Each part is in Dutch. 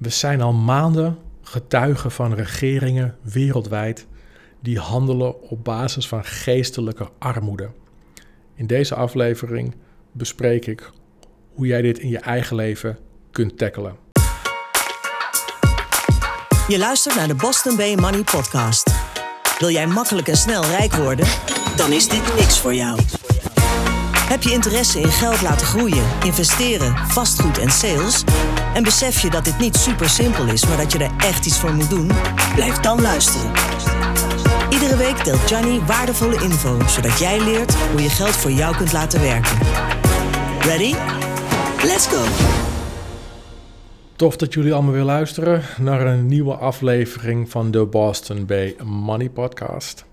We zijn al maanden getuigen van regeringen wereldwijd die handelen op basis van geestelijke armoede. In deze aflevering bespreek ik hoe jij dit in je eigen leven kunt tackelen. Je luistert naar de Boston Bay Money Podcast. Wil jij makkelijk en snel rijk worden? Dan is dit niks voor jou. Heb je interesse in geld laten groeien, investeren, vastgoed en sales? En besef je dat dit niet super simpel is, maar dat je er echt iets voor moet doen? Blijf dan luisteren. Iedere week deelt Johnny waardevolle info, zodat jij leert hoe je geld voor jou kunt laten werken. Ready? Let's go! Tof dat jullie allemaal weer luisteren naar een nieuwe aflevering van de Boston Bay Money Podcast.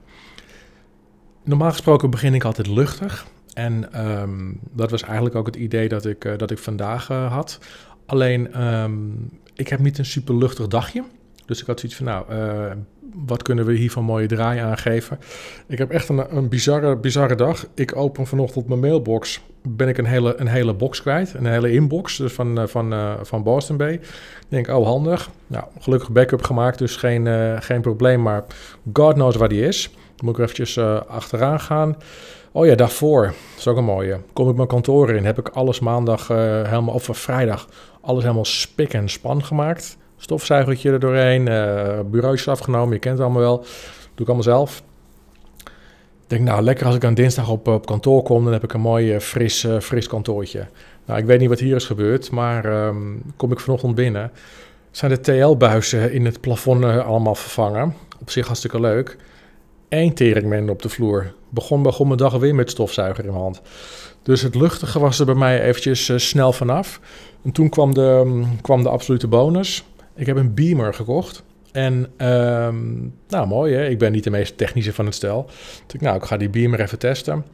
Normaal gesproken begin ik altijd luchtig. En ehm, dat was eigenlijk ook het idee dat ik, eh, dat ik vandaag uh, had. Alleen, ehm, ik heb niet een super luchtig dagje. Dus ik had zoiets van, nou, uh, wat kunnen we hier van mooie draai aangeven? Ik heb echt een, een bizarre, bizarre dag. Ik open vanochtend mijn mailbox. Ben ik een hele, een hele box kwijt. Een hele inbox dus van, van, uh, van Boston Bay. Denk, oh handig. Nou, gelukkig backup gemaakt, dus geen, geen probleem. Maar God knows waar die is. Moet ik eventjes achteraan gaan. Oh ja, daarvoor, dat is ook een mooie. Kom ik mijn kantoor in, heb ik alles maandag uh, helemaal, of vrijdag, alles helemaal spik en span gemaakt. Stofzuigertje er doorheen, uh, afgenomen, je kent het allemaal wel. Doe ik allemaal zelf. Ik denk, nou, lekker als ik aan dinsdag op, op kantoor kom, dan heb ik een mooi fris, fris kantoortje. Nou, ik weet niet wat hier is gebeurd, maar um, kom ik vanochtend binnen. Zijn de TL-buizen in het plafond allemaal vervangen. Op zich hartstikke leuk één teringman op de vloer. Begon, begon mijn dag weer met stofzuiger in mijn hand. Dus het luchtige was er bij mij eventjes uh, snel vanaf. En toen kwam de, um, kwam de absolute bonus. Ik heb een beamer gekocht. En um, nou, mooi hè, ik ben niet de meest technische van het stel. Dus ik, nou, ik ga die beamer even testen.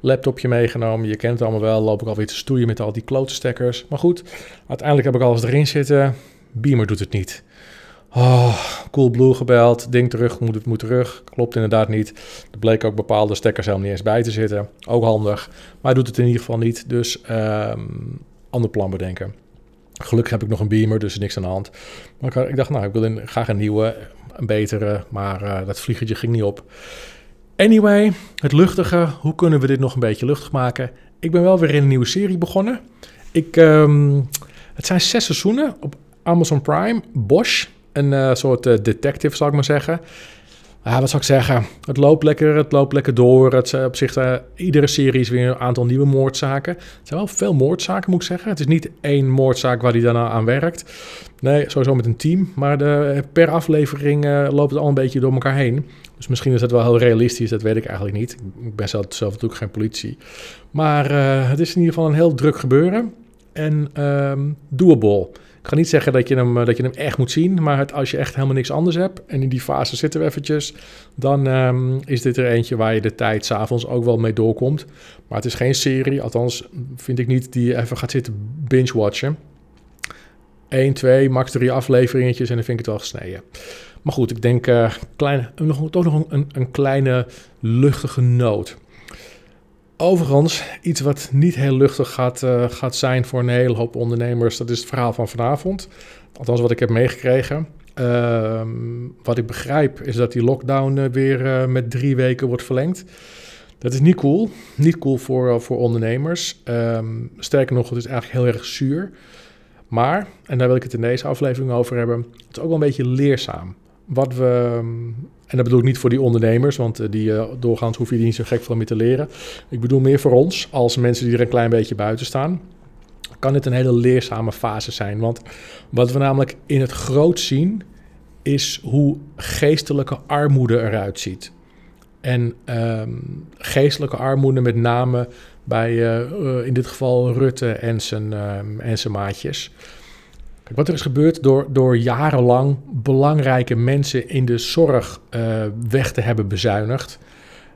Laptopje meegenomen, je kent het allemaal wel. Loop ik alweer te stoeien met al die klote stekkers. Maar goed, uiteindelijk heb ik alles erin zitten. Beamer doet het niet. Oh, Coolblue gebeld, ding terug, moet het moet terug. Klopt inderdaad niet. Er bleek ook bepaalde stekkers helemaal niet eens bij te zitten. Ook handig, maar hij doet het in ieder geval niet. Dus um, ander plan bedenken. Gelukkig heb ik nog een beamer, dus niks aan de hand. Maar ik dacht, nou, ik wil graag een nieuwe, een betere, maar uh, dat vliegertje ging niet op. Anyway, het luchtige. Hoe kunnen we dit nog een beetje luchtig maken? Ik ben wel weer in een nieuwe serie begonnen. Ik, um, het zijn zes seizoenen op Amazon Prime. Bosch, een uh, soort uh, detective, zou ik maar zeggen. Ja, wat zou ik zeggen? Het loopt lekker, het loopt lekker door. Het, uh, op zich, iedere serie is weer een aantal nieuwe moordzaken. Het zijn wel veel moordzaken, moet ik zeggen. Het is niet één moordzaak waar hij daarna aan werkt. Nee, sowieso met een team. Maar de, per aflevering uh, loopt het al een beetje door elkaar heen. Dus misschien is dat wel heel realistisch, dat weet ik eigenlijk niet. Ik ben zelf, zelf natuurlijk geen politie. Maar het is in ieder geval een heel druk gebeuren. En um, doable. Ik ga niet zeggen dat je hem, dat je hem echt moet zien, maar het, als je echt helemaal niks anders hebt en in die fase zitten we eventjes, dan um, is dit er eentje waar je de tijd s'avonds ook wel mee doorkomt. Maar het is geen serie, althans vind ik niet, die je even gaat zitten binge-watchen. 1, 2, max 3 afleveringetjes en dan vind ik het wel gesneden. Maar goed, ik denk uh, klein, nog, toch nog een, een kleine luchtige noot. Overigens, iets wat niet heel luchtig gaat, uh, gaat zijn voor een hele hoop ondernemers, dat is het verhaal van vanavond. Althans, wat ik heb meegekregen. Uh, wat ik begrijp is dat die lockdown uh, weer uh, met drie weken wordt verlengd. Dat is niet cool. Niet cool voor, voor ondernemers. Um, sterker nog, het is eigenlijk heel erg zuur. Maar, en daar wil ik het in deze aflevering over hebben, het is ook wel een beetje leerzaam. Wat we, en dat bedoel ik niet voor die ondernemers, want die uh, doorgaans hoef je die niet zo gek veel meer te leren. Ik bedoel meer voor ons, als mensen die er een klein beetje buiten staan. Kan dit een hele leerzame fase zijn. Want wat we namelijk in het groot zien, is hoe geestelijke armoede eruit ziet. En um, geestelijke armoede met name bij uh, in dit geval Rutte en zijn, um, en zijn maatjes. Wat er is gebeurd door, door jarenlang belangrijke mensen in de zorg uh, weg te hebben bezuinigd,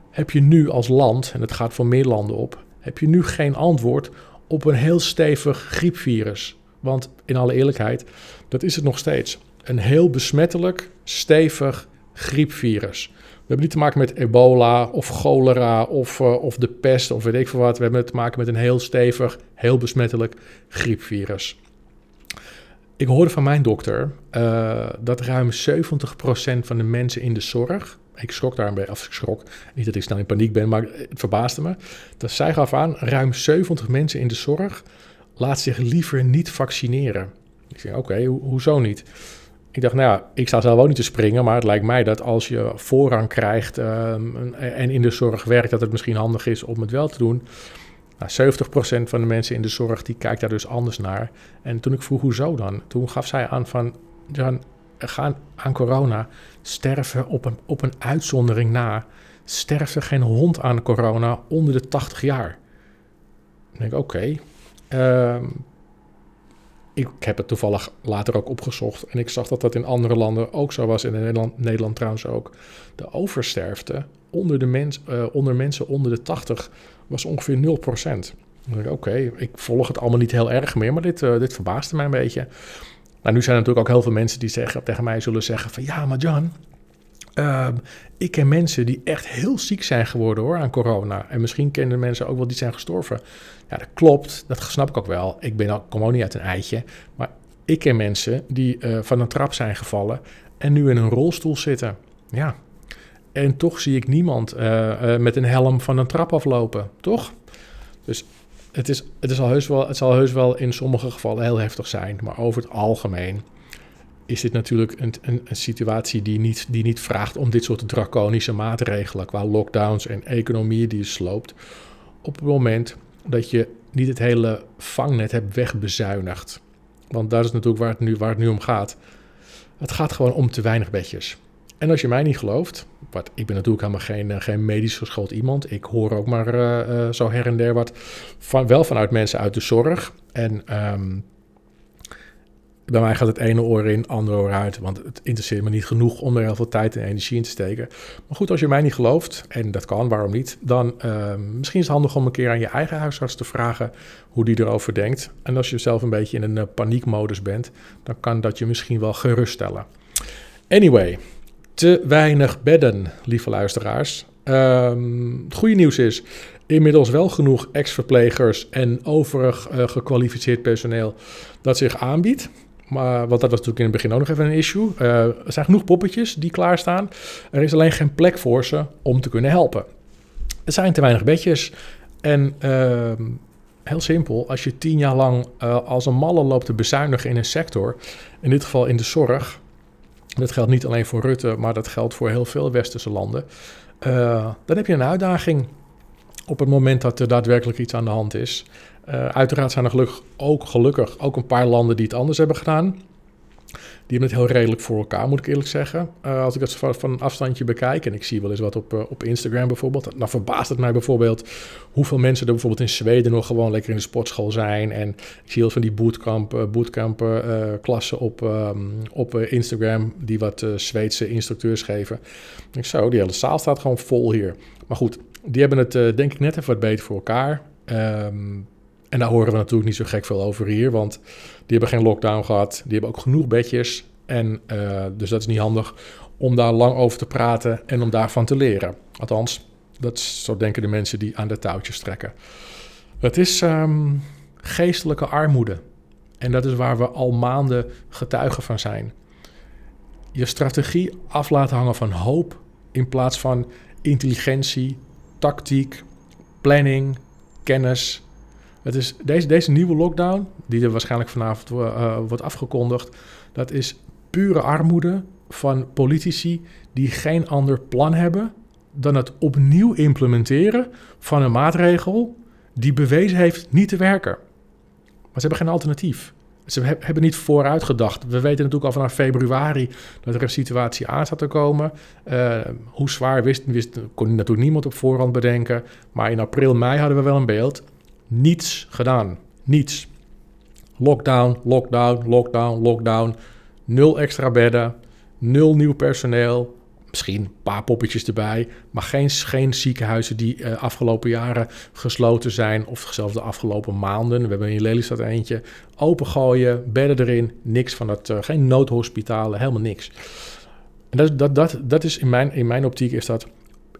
heb je nu als land, en het gaat voor meer landen op, heb je nu geen antwoord op een heel stevig griepvirus. Want in alle eerlijkheid, dat is het nog steeds. Een heel besmettelijk, stevig griepvirus. We hebben niet te maken met ebola of cholera of, uh, of de pest of weet ik veel wat. We hebben te maken met een heel stevig, heel besmettelijk griepvirus. Ik hoorde van mijn dokter uh, dat ruim 70% van de mensen in de zorg. Ik schrok daar een beetje, of ik schrok, niet dat ik snel in paniek ben, maar het verbaasde me. Dat zij gaf aan, ruim 70 mensen in de zorg laat zich liever niet vaccineren. Ik zei, oké, hoezo niet? Ik dacht, nou ja, ik sta zelf ook niet te springen, maar het lijkt mij dat als je voorrang krijgt um, en in de zorg werkt, dat het misschien handig is om het wel te doen. Nou, 70% van de mensen in de zorg die kijkt daar dus anders naar. En toen ik vroeg hoezo dan, toen gaf zij aan van, Jan, gaan aan corona sterven op een, op een uitzondering na. Sterft er geen hond aan corona onder de 80 jaar? Dan denk ik, oké. Ehm, ik heb het toevallig later ook opgezocht en ik zag dat dat in andere landen ook zo was. In Nederland, Nederland trouwens ook. De oversterfte onder, de mens, uh, onder mensen onder de 80 was ongeveer 0%. Oké, ik volg het allemaal niet heel erg meer, maar dit, uh, dit verbaasde mij een beetje. Nou, nu zijn er natuurlijk ook heel veel mensen die zeggen, tegen mij zullen zeggen van... ja, maar Jan, uh, ik ken mensen die echt heel ziek zijn geworden hoor, aan corona. En misschien kennen mensen ook wel die zijn gestorven. Ja, dat klopt, dat snap ik ook wel. Ik ben kom ook niet uit een eitje. Maar ik ken mensen die uh, van een trap zijn gevallen en nu in een rolstoel zitten. Ja, en toch zie ik niemand uh, uh, met een helm van een trap aflopen, toch? Dus het, is, het, is al heus wel, het zal heus wel in sommige gevallen heel heftig zijn. Maar over het algemeen is dit natuurlijk een, een, een, situatie die niet, die niet vraagt om dit soort draconische maatregelen qua lockdowns en economie die je sloopt. Op het moment dat je niet het hele vangnet hebt wegbezuinigd. Want dat is natuurlijk waar het nu, waar het nu om gaat. Het gaat gewoon om te weinig bedjes. En als je mij niet gelooft, ik ben natuurlijk helemaal geen, eh, geen medisch geschoold iemand. Ik hoor ook maar uh, uh, zo her en der wat, van, wel vanuit mensen uit de zorg. En um, bij mij gaat het ene oor in, andere oor uit. Want het interesseert me niet genoeg om er heel veel tijd en energie in te steken. Maar goed, als je mij niet gelooft, en dat kan, waarom niet? Dan uh, misschien is het handig om een keer aan je eigen huisarts te vragen hoe die erover denkt. En als je zelf een beetje in een paniekmodus bent, dan kan dat je misschien wel geruststellen. Anyway, te weinig bedden, lieve luisteraars. Um, het goede nieuws is inmiddels wel genoeg ex-verplegers en overig uh, gekwalificeerd personeel dat zich aanbiedt. Maar, want dat was natuurlijk in het begin ook nog even een issue. Uh, er zijn genoeg poppetjes die klaarstaan. Er is alleen geen plek voor ze om te kunnen helpen. Er zijn te weinig bedjes. En uh, heel simpel, als je tien jaar lang uh, als een malle loopt te bezuinigen in een sector, in dit geval in de zorg, dat geldt niet alleen voor Rutte, maar dat geldt voor heel veel westerse landen, uh, dan heb je een uitdaging op het moment dat er daadwerkelijk iets aan de hand is. Uh, uiteraard zijn er gelukkig ook, gelukkig ook een paar landen die het anders hebben gedaan. Die hebben het heel redelijk voor elkaar, moet ik eerlijk zeggen. Uh, als ik het van, van, een afstandje bekijk, en ik zie wel eens wat op, uh, op Instagram bijvoorbeeld, dan verbaast het mij bijvoorbeeld hoeveel mensen er bijvoorbeeld in Zweden nog gewoon lekker in de sportschool zijn. En ik zie heel van die bootcamp, klassen op, um, op Instagram, die wat Zweedse instructeurs geven. Ik zo, die hele zaal staat gewoon vol hier. Maar goed, die hebben het denk ik net even wat beter voor elkaar. Um, en daar horen we natuurlijk niet zo gek veel over hier, want die hebben geen lockdown gehad. Die hebben ook genoeg bedjes. En uh, dus dat is niet handig om daar lang over te praten en om daarvan te leren. Althans, dat zo denken de mensen die aan de touwtjes trekken. Het is um, geestelijke armoede. En dat is waar we al maanden getuigen van zijn. Je strategie af laten hangen van hoop in plaats van intelligentie, tactiek, planning, kennis het is deze, deze nieuwe lockdown, die er waarschijnlijk vanavond uh, wordt afgekondigd, dat is pure armoede van politici die geen ander plan hebben dan het opnieuw implementeren van een maatregel die bewezen heeft niet te werken. Maar ze hebben geen alternatief. Ze hebben niet vooruit gedacht. We weten natuurlijk al vanaf februari dat er een situatie aan zat te komen. Uh, hoe zwaar wist, wist, kon natuurlijk niemand op voorhand bedenken. Maar in april, mei hadden we wel een beeld niets gedaan. Niets. Lockdown, lockdown, lockdown, lockdown. Nul extra bedden, nul nieuw personeel. Misschien een paar poppetjes erbij, maar geen, geen ziekenhuizen die uh, afgelopen jaren gesloten zijn, of zelfs de afgelopen maanden. We hebben in Lelystad eentje opengooien, bedden erin, niks van dat, uh, geen noodhospitalen, helemaal niks. En dat, dat, dat, dat is in mijn, in mijn optiek is dat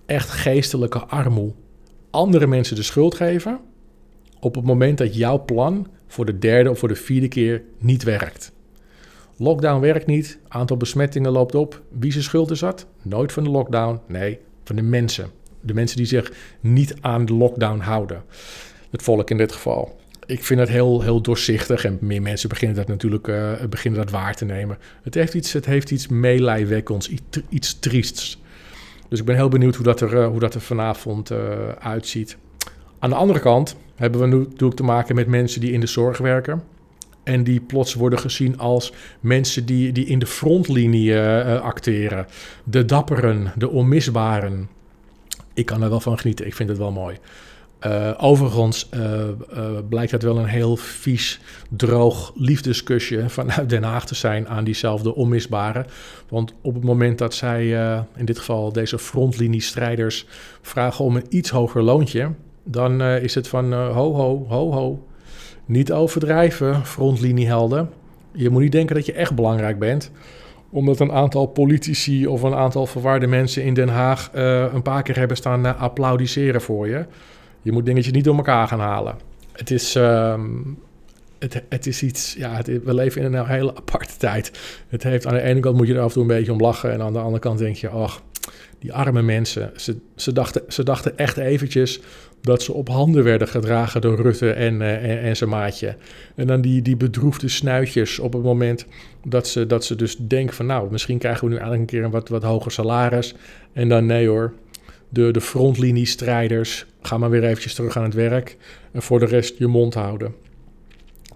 echt geestelijke armoede. Andere mensen de schuld geven op het moment dat jouw plan voor de derde of voor de vierde keer niet werkt. Lockdown werkt niet, aantal besmettingen loopt op. Wie zijn schuld is dat? Nooit van de lockdown, nee, van de mensen. De mensen die zich niet aan de lockdown houden. Het volk in dit geval. Ik vind het heel, heel doorzichtig en meer mensen beginnen dat natuurlijk uh, beginnen dat waar te nemen. Het heeft iets, het heeft iets meelijwekkends, iets, iets triests. Dus ik ben heel benieuwd hoe dat er, uh, hoe dat er vanavond uh, uitziet. Aan de andere kant hebben we natuurlijk te maken met mensen die in de zorg werken. En die plots worden gezien als mensen die, die in de frontlinie uh, acteren. De dapperen, de onmisbaren. Ik kan er wel van genieten, ik vind het wel mooi. Uh, overigens blijkt het wel een heel vies, droog liefdeskusje vanuit Den Haag te zijn aan diezelfde onmisbare. Want op het moment dat zij, in dit geval deze frontliniestrijders, vragen om een iets hoger loontje, dan is het van ho ho, ho ho. Niet overdrijven, frontliniehelden. Je moet niet denken dat je echt belangrijk bent omdat een aantal politici of een aantal verwarde mensen in Den Haag een paar keer hebben staan applaudisseren voor je. Je moet dingetjes niet door elkaar gaan halen. Het is, um, het, het is iets, ja, we leven in een hele aparte tijd. Het heeft, aan de ene kant moet je er af en toe een beetje om lachen. En aan de andere kant denk je, ach, die arme mensen. Ze, ze, dachten, ze dachten echt eventjes dat ze op handen werden gedragen door Rutte en, uh, en, en, zijn maatje. En dan die, die bedroefde snuitjes op het moment dat ze, dat ze dus denken van... nou, misschien krijgen we nu eigenlijk een keer een wat, wat hoger salaris. En dan nee hoor, de, de frontliniestrijders, ga maar weer eventjes terug aan het werk. En voor de rest je mond houden.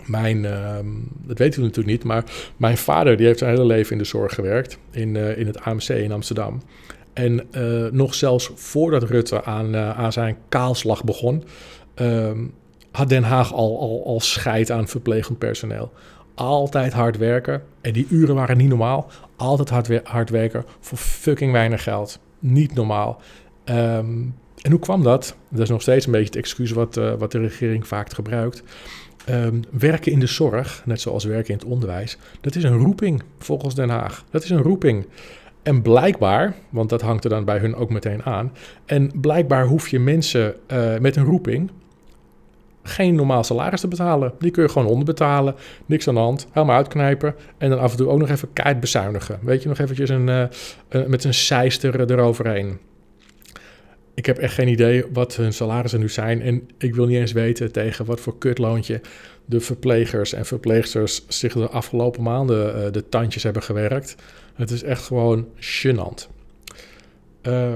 Mijn, uh, dat weten we natuurlijk niet, maar mijn vader die heeft zijn hele leven in de zorg gewerkt. In, uh, in het AMC in Amsterdam. En uh, nog zelfs voordat Rutte aan, uh, aan zijn kaalslag begon, ehm, had Den Haag al, al, al scheid aan verplegend personeel. Altijd hard werken. En die uren waren niet normaal. Altijd hard, hard werken voor fucking weinig geld. Niet normaal. Um, en hoe kwam dat? Dat is nog steeds een beetje het excuus wat, uh, wat de regering vaak gebruikt. Um, werken in de zorg, net zoals werken in het onderwijs, dat is een roeping volgens Den Haag. Dat is een roeping. En blijkbaar, want dat hangt er dan bij hun ook meteen aan. En blijkbaar hoef je mensen uh, met een roeping geen normaal salaris te betalen. Die kun je gewoon onderbetalen, niks aan de hand, helemaal uitknijpen. En dan af en toe ook nog even keihard bezuinigen. Weet je, nog eventjes een, uh, met een seister eroverheen. Ik heb echt geen idee wat hun salarissen nu zijn. En ik wil niet eens weten tegen wat voor kutloontje de verplegers en verpleegsters zich de afgelopen maanden uh, de tandjes hebben gewerkt. Het is echt gewoon gênant. Uh,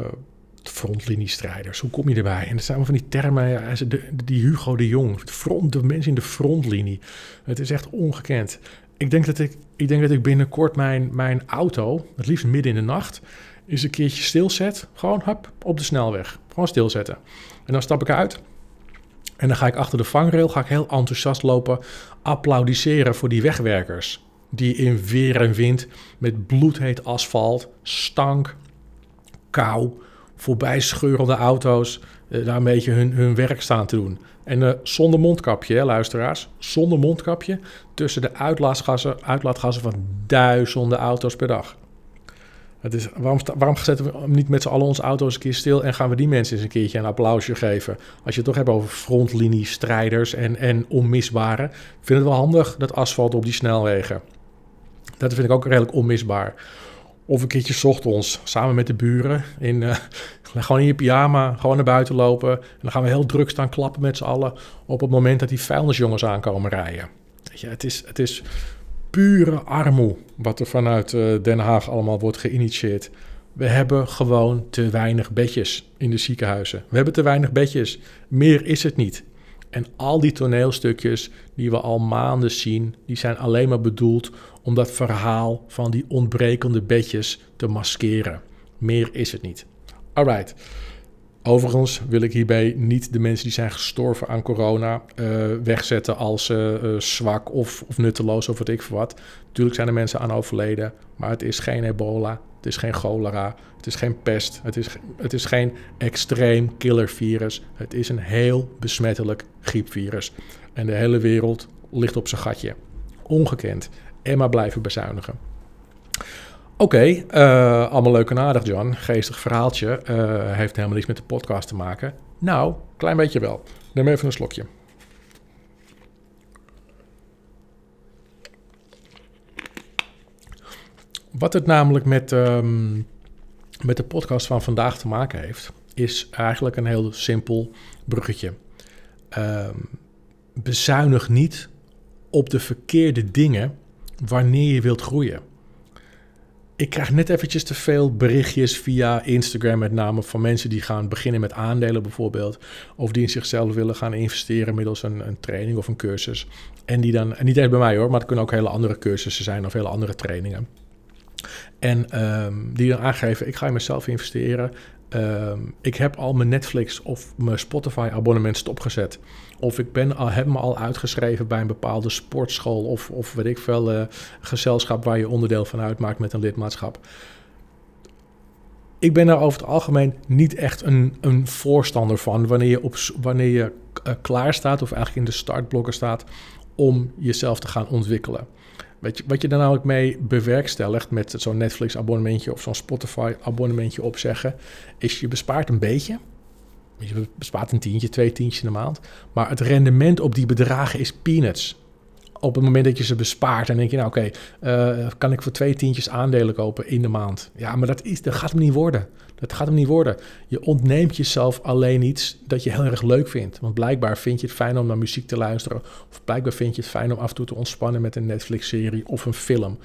frontliniestrijders, hoe kom je erbij? En dat zijn van die termen, ja, de, die Hugo de Jong, front, de mensen in de frontlinie. Het is echt ongekend. Ik denk dat ik, ik, denk dat ik binnenkort mijn, mijn auto, het liefst midden in de nacht, eens een keertje stilzet. Gewoon hup, op de snelweg. Gewoon stilzetten. En dan stap ik uit. En dan ga ik achter de vangrail, ga ik heel enthousiast lopen applaudisseren voor die wegwerkers. Die in weer en wind met bloedheet asfalt, stank, kou, voorbij scheurende auto's, eh, daar een beetje hun, hun werk staan te doen. En uh, zonder mondkapje, hè, luisteraars. Zonder mondkapje tussen de uitlaatgassen, uitlaatgassen van duizenden auto's per dag. Het is, waarom, waarom zetten we niet met z'n allen onze auto's een keer stil en gaan we die mensen eens een keertje een applausje geven? Als je het toch hebt over frontliniestrijders en, en onmisbare. Ik vind het wel handig, dat asfalt op die snelwegen. Dat vind ik ook redelijk onmisbaar. Of een keertje ochtends samen met de buren. In, uh, gewoon in je pyjama, gewoon naar buiten lopen. En dan gaan we heel druk staan klappen met z'n allen. Op het moment dat die vuilnisjongens aankomen rijden. Weet het is, het is pure armoe wat er vanuit uh, Den Haag allemaal wordt geïnitieerd. We hebben gewoon te weinig bedjes in de ziekenhuizen. We hebben te weinig bedjes. Meer is het niet. En al die toneelstukjes die we al maanden zien, die zijn alleen maar bedoeld om dat verhaal van die ontbrekende bedjes te maskeren. Meer is het niet. Alright. Overigens wil ik hierbij niet de mensen die zijn gestorven aan corona uh, wegzetten als uh, zwak of, of, nutteloos of wat ik voor wat. Natuurlijk zijn er mensen aan overleden, maar het is geen ebola, het is geen cholera, het is geen pest, het is, het is geen extreem killervirus. Het is een heel besmettelijk griepvirus. En de hele wereld ligt op zijn gatje. Ongekend. En maar blijven bezuinigen. Oké, uh, allemaal leuk en aardig, John. Geestig verhaaltje. Uh, heeft helemaal niets met de podcast te maken. Nou, klein beetje wel. Neem even een slokje. Wat het namelijk met, ehm, met de podcast van vandaag te maken heeft, is eigenlijk een heel simpel bruggetje. Ehm, bezuinig niet op de verkeerde dingen wanneer je wilt groeien. Ik krijg net eventjes te veel berichtjes via Instagram, met name van mensen die gaan beginnen met aandelen bijvoorbeeld. Of die in zichzelf willen gaan investeren middels een, een training of een cursus. En die dan, en niet eens bij mij hoor, maar het kunnen ook hele andere cursussen zijn of hele andere trainingen. En ehm, die dan aangeven, ik ga in mezelf investeren. Ehm, ik heb al mijn Netflix of mijn Spotify abonnement stopgezet. Of ik ben al, heb me al uitgeschreven bij een bepaalde sportschool of, of weet ik veel, uh, gezelschap waar je onderdeel van uitmaakt met een lidmaatschap. Ik ben daar over het algemeen niet echt een, een voorstander van wanneer je, op, wanneer je uh, klaar staat of eigenlijk in de startblokken staat om jezelf te gaan ontwikkelen. Weet je, wat je daar namelijk mee bewerkstelligt met zo'n Netflix-abonnementje of zo'n Spotify-abonnementje opzeggen, is je bespaart een beetje. Je bespaart een tientje, twee tientjes in de maand. Maar het rendement op die bedragen is peanuts. Op het moment dat je ze bespaart, dan denk je, nou oké, uh, kan ik voor twee tientjes aandelen kopen in de maand? Ja, maar dat, is, dat gaat hem niet worden. Dat gaat hem niet worden. Je ontneemt jezelf alleen iets dat je heel erg leuk vindt. Want blijkbaar vind je het fijn om naar muziek te luisteren. Of blijkbaar vind je het fijn om af en toe te ontspannen met een Netflix-serie of een film.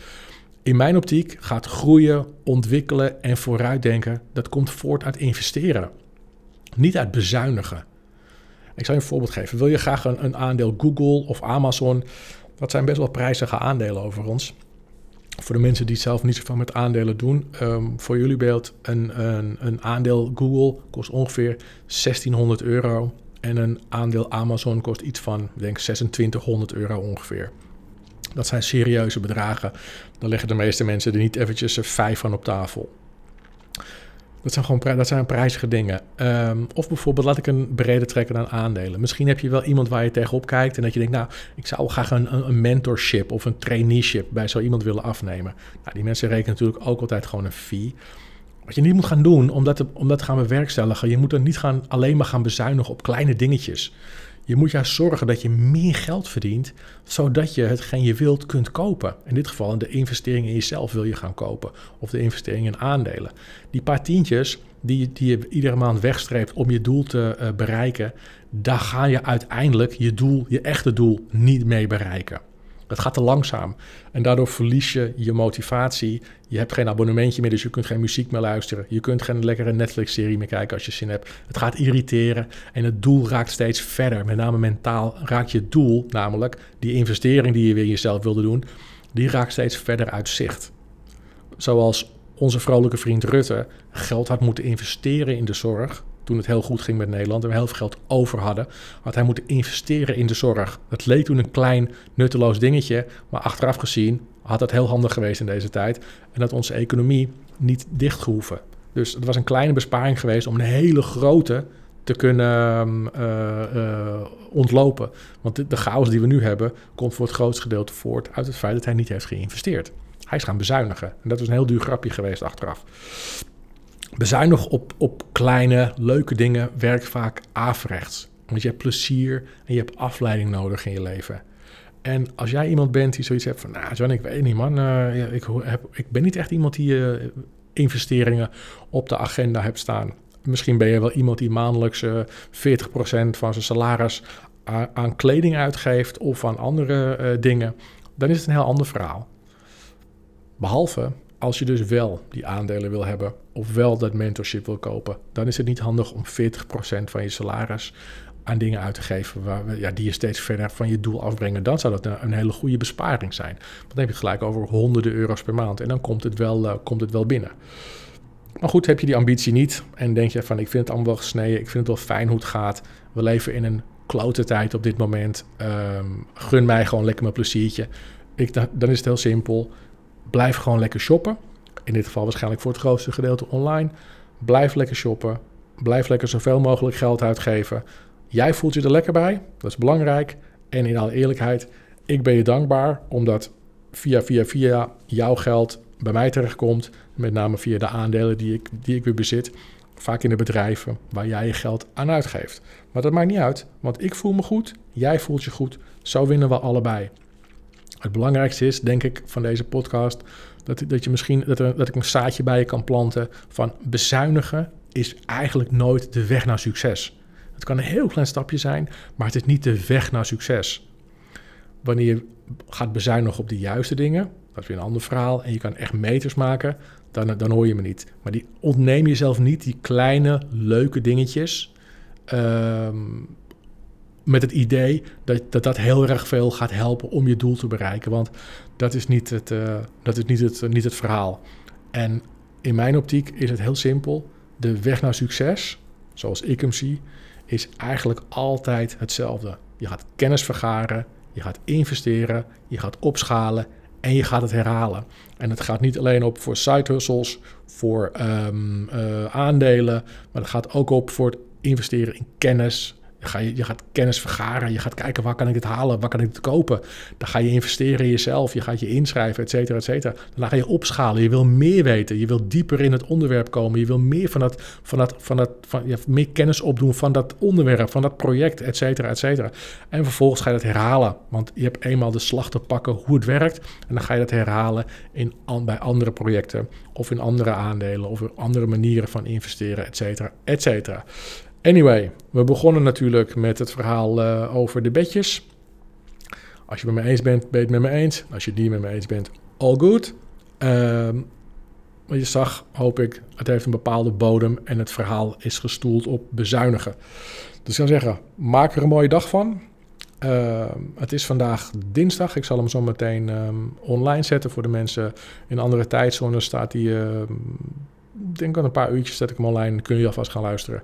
In mijn optiek gaat groeien, ontwikkelen en vooruitdenken, dat komt voort uit investeren. Niet uit bezuinigen. Ik zal je een voorbeeld geven. Wil je graag een aandeel Google of Amazon? Dat zijn best wel prijzige aandelen over ons voor de mensen die zelf niet zoveel met aandelen doen, um, voor jullie beeld, een, een, een, aandeel Google kost ongeveer 1600 euro. En een aandeel Amazon kost iets van, denk, 2600 euro ongeveer. Dat zijn serieuze bedragen. Dan leggen de meeste mensen er niet eventjes vijf van op tafel. Dat zijn gewoon dat zijn prijzige dingen. Ehm, of bijvoorbeeld, laat ik een brede trekken aan aandelen. Misschien heb je wel iemand waar je tegenop kijkt en dat je denkt, nou, ik zou graag een, een mentorship of een traineeship bij zo iemand willen afnemen. Nou, die mensen rekenen natuurlijk ook altijd gewoon een fee. Wat je niet moet gaan doen, om dat om dat gaan bewerkstelligen, je moet er niet gaan, alleen maar gaan bezuinigen op kleine dingetjes. Je moet juist zorgen dat je meer geld verdient, zodat je hetgeen je wilt kunt kopen. In dit geval de investering in jezelf wil je gaan kopen, of de investering in aandelen. Die paar tientjes die, die je iedere maand wegstreept om je doel te uh, bereiken, daar ga je uiteindelijk je doel, je echte doel, niet mee bereiken. Het gaat te langzaam. En daardoor verlies je je motivatie. Je hebt geen abonnementje meer, dus je kunt geen muziek meer luisteren. Je kunt geen lekkere Netflix-serie meer kijken als je zin hebt. Het gaat irriteren en het doel raakt steeds verder. Met name mentaal raakt je doel, namelijk die investering die je weer jezelf wilde doen, die raakt steeds verder uit zicht. Zoals onze vrolijke vriend Rutte geld had moeten investeren in de zorg toen het heel goed ging met Nederland en we heel veel geld over hadden, had hij moeten investeren in de zorg. Dat leek toen een klein nutteloos dingetje, maar achteraf gezien had dat heel handig geweest in deze tijd en dat onze economie niet dichtgehoeven. Dus het was een kleine besparing geweest om een hele grote te kunnen uh, uh, ontlopen. Want de, chaos die we nu hebben, komt voor het grootste gedeelte voort uit het feit dat hij niet heeft geïnvesteerd. Hij is gaan bezuinigen. En dat was een heel duur grapje geweest achteraf. Bezuinig op, op kleine, leuke dingen werkt vaak averechts. Want je hebt plezier en je hebt afleiding nodig in je leven. En als jij iemand bent die zoiets hebt van... Nou, John, ik weet niet, man. Uh, ik, heb, ik ben niet echt iemand die uh, investeringen op de agenda hebt staan. Misschien ben je wel iemand die maandelijks uh, eh, 40% van zijn salaris aan, aan kleding uitgeeft... of aan andere dingen. Dan is het een heel ander verhaal. Behalve als je dus wel die aandelen wil hebben of wel dat mentorship wil kopen, dan is het niet handig om 40% van je salaris aan dingen uit te geven waar, ja, die je steeds verder van je doel afbrengen. Dan zou dat een, hele goede besparing zijn. Want dan heb je het gelijk over honderden euro's per maand en dan komt het wel, uh, komt het wel binnen. Maar goed, heb je die ambitie niet en denk je van ik vind het allemaal wel gesneden, ik vind het wel fijn hoe het gaat. We leven in een klote tijd op dit moment. Um, gun mij gewoon lekker mijn pleziertje. Ik, dan is het heel simpel blijf gewoon lekker shoppen. In dit geval waarschijnlijk voor het grootste gedeelte online. Blijf lekker shoppen. Blijf lekker zoveel mogelijk geld uitgeven. Jij voelt je er lekker bij. Dat is belangrijk. En in alle eerlijkheid, ik ben je dankbaar omdat via, via, via jouw geld bij mij terechtkomt. Met name via de aandelen die ik, die ik weer bezit. Vaak in de bedrijven waar jij je geld aan uitgeeft. Maar dat maakt niet uit, want ik voel me goed, jij voelt je goed. Zo winnen we allebei. Het belangrijkste is, denk ik, van deze podcast, dat, dat, je misschien, dat, er, dat ik een zaadje bij je kan planten van bezuinigen is eigenlijk nooit de weg naar succes. Het kan een heel klein stapje zijn, maar het is niet de weg naar succes. Wanneer je gaat bezuinigen op de juiste dingen, dat is weer een ander verhaal, en je kan echt meters maken, dan, dan hoor je me niet. Maar die ontneem jezelf niet die kleine, leuke dingetjes. Ehm, met het idee dat, dat dat heel erg veel gaat helpen om je doel te bereiken. Want dat is niet het, uh, dat is niet het, niet het verhaal. En in mijn optiek is het heel simpel. De weg naar succes, zoals ik hem zie, is eigenlijk altijd hetzelfde. Je gaat kennis vergaren, je gaat investeren, je gaat opschalen en je gaat het herhalen. En het gaat niet alleen op voor side hustles, voor um, uh, aandelen, maar het gaat ook op voor het investeren in kennis, je, ga je, gaat kennis vergaren. Je gaat kijken waar kan ik dit halen, waar kan ik het kopen. Dan ga je investeren in jezelf. Je gaat je inschrijven, et cetera, et cetera. Dan ga je opschalen. Je wil meer weten. Je wil dieper in het onderwerp komen. Je wil meer van dat, van dat, van dat, van, meer kennis opdoen van dat onderwerp, van dat project, et cetera, et cetera. En vervolgens ga je dat herhalen. Want je hebt eenmaal de slag te pakken hoe het werkt. En dan ga je dat herhalen in, bij andere projecten. Of in andere aandelen. Of in andere manieren van investeren, et cetera, et cetera. Anyway, we begonnen natuurlijk met het verhaal uh, over de bedjes. Als je het met me eens bent, ben je het met me eens. Als je het niet met me eens bent, all good. Maar je zag, hoop ik, het heeft een bepaalde bodem en het verhaal is gestoeld op bezuinigen. Dus ik zou zeggen, maak er een mooie dag van. Uh, het is vandaag dinsdag. Ik zal hem zo meteen um, online zetten voor de mensen in andere tijdzones. Staat hij, uh, ik denk aan een paar uurtjes zet ik hem online. Kun je alvast gaan luisteren.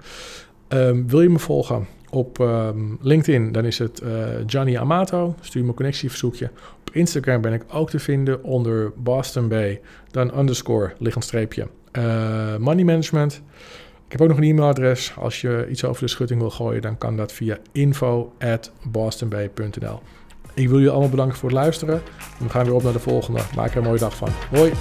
Um, wil je me volgen op um, LinkedIn, dan is het uh, Gianni Amato. Stuur me een connectieverzoekje. Op Instagram ben ik ook te vinden onder Boston Bay, dan underscore, liggend streepje, uh, money management. Ik heb ook nog een e-mailadres. Als je iets over de schutting wil gooien, dan kan dat via info at bostonbay.nl. Ik wil jullie allemaal bedanken voor het luisteren. We gaan weer op naar de volgende. Maak er een mooie dag van. Hoi!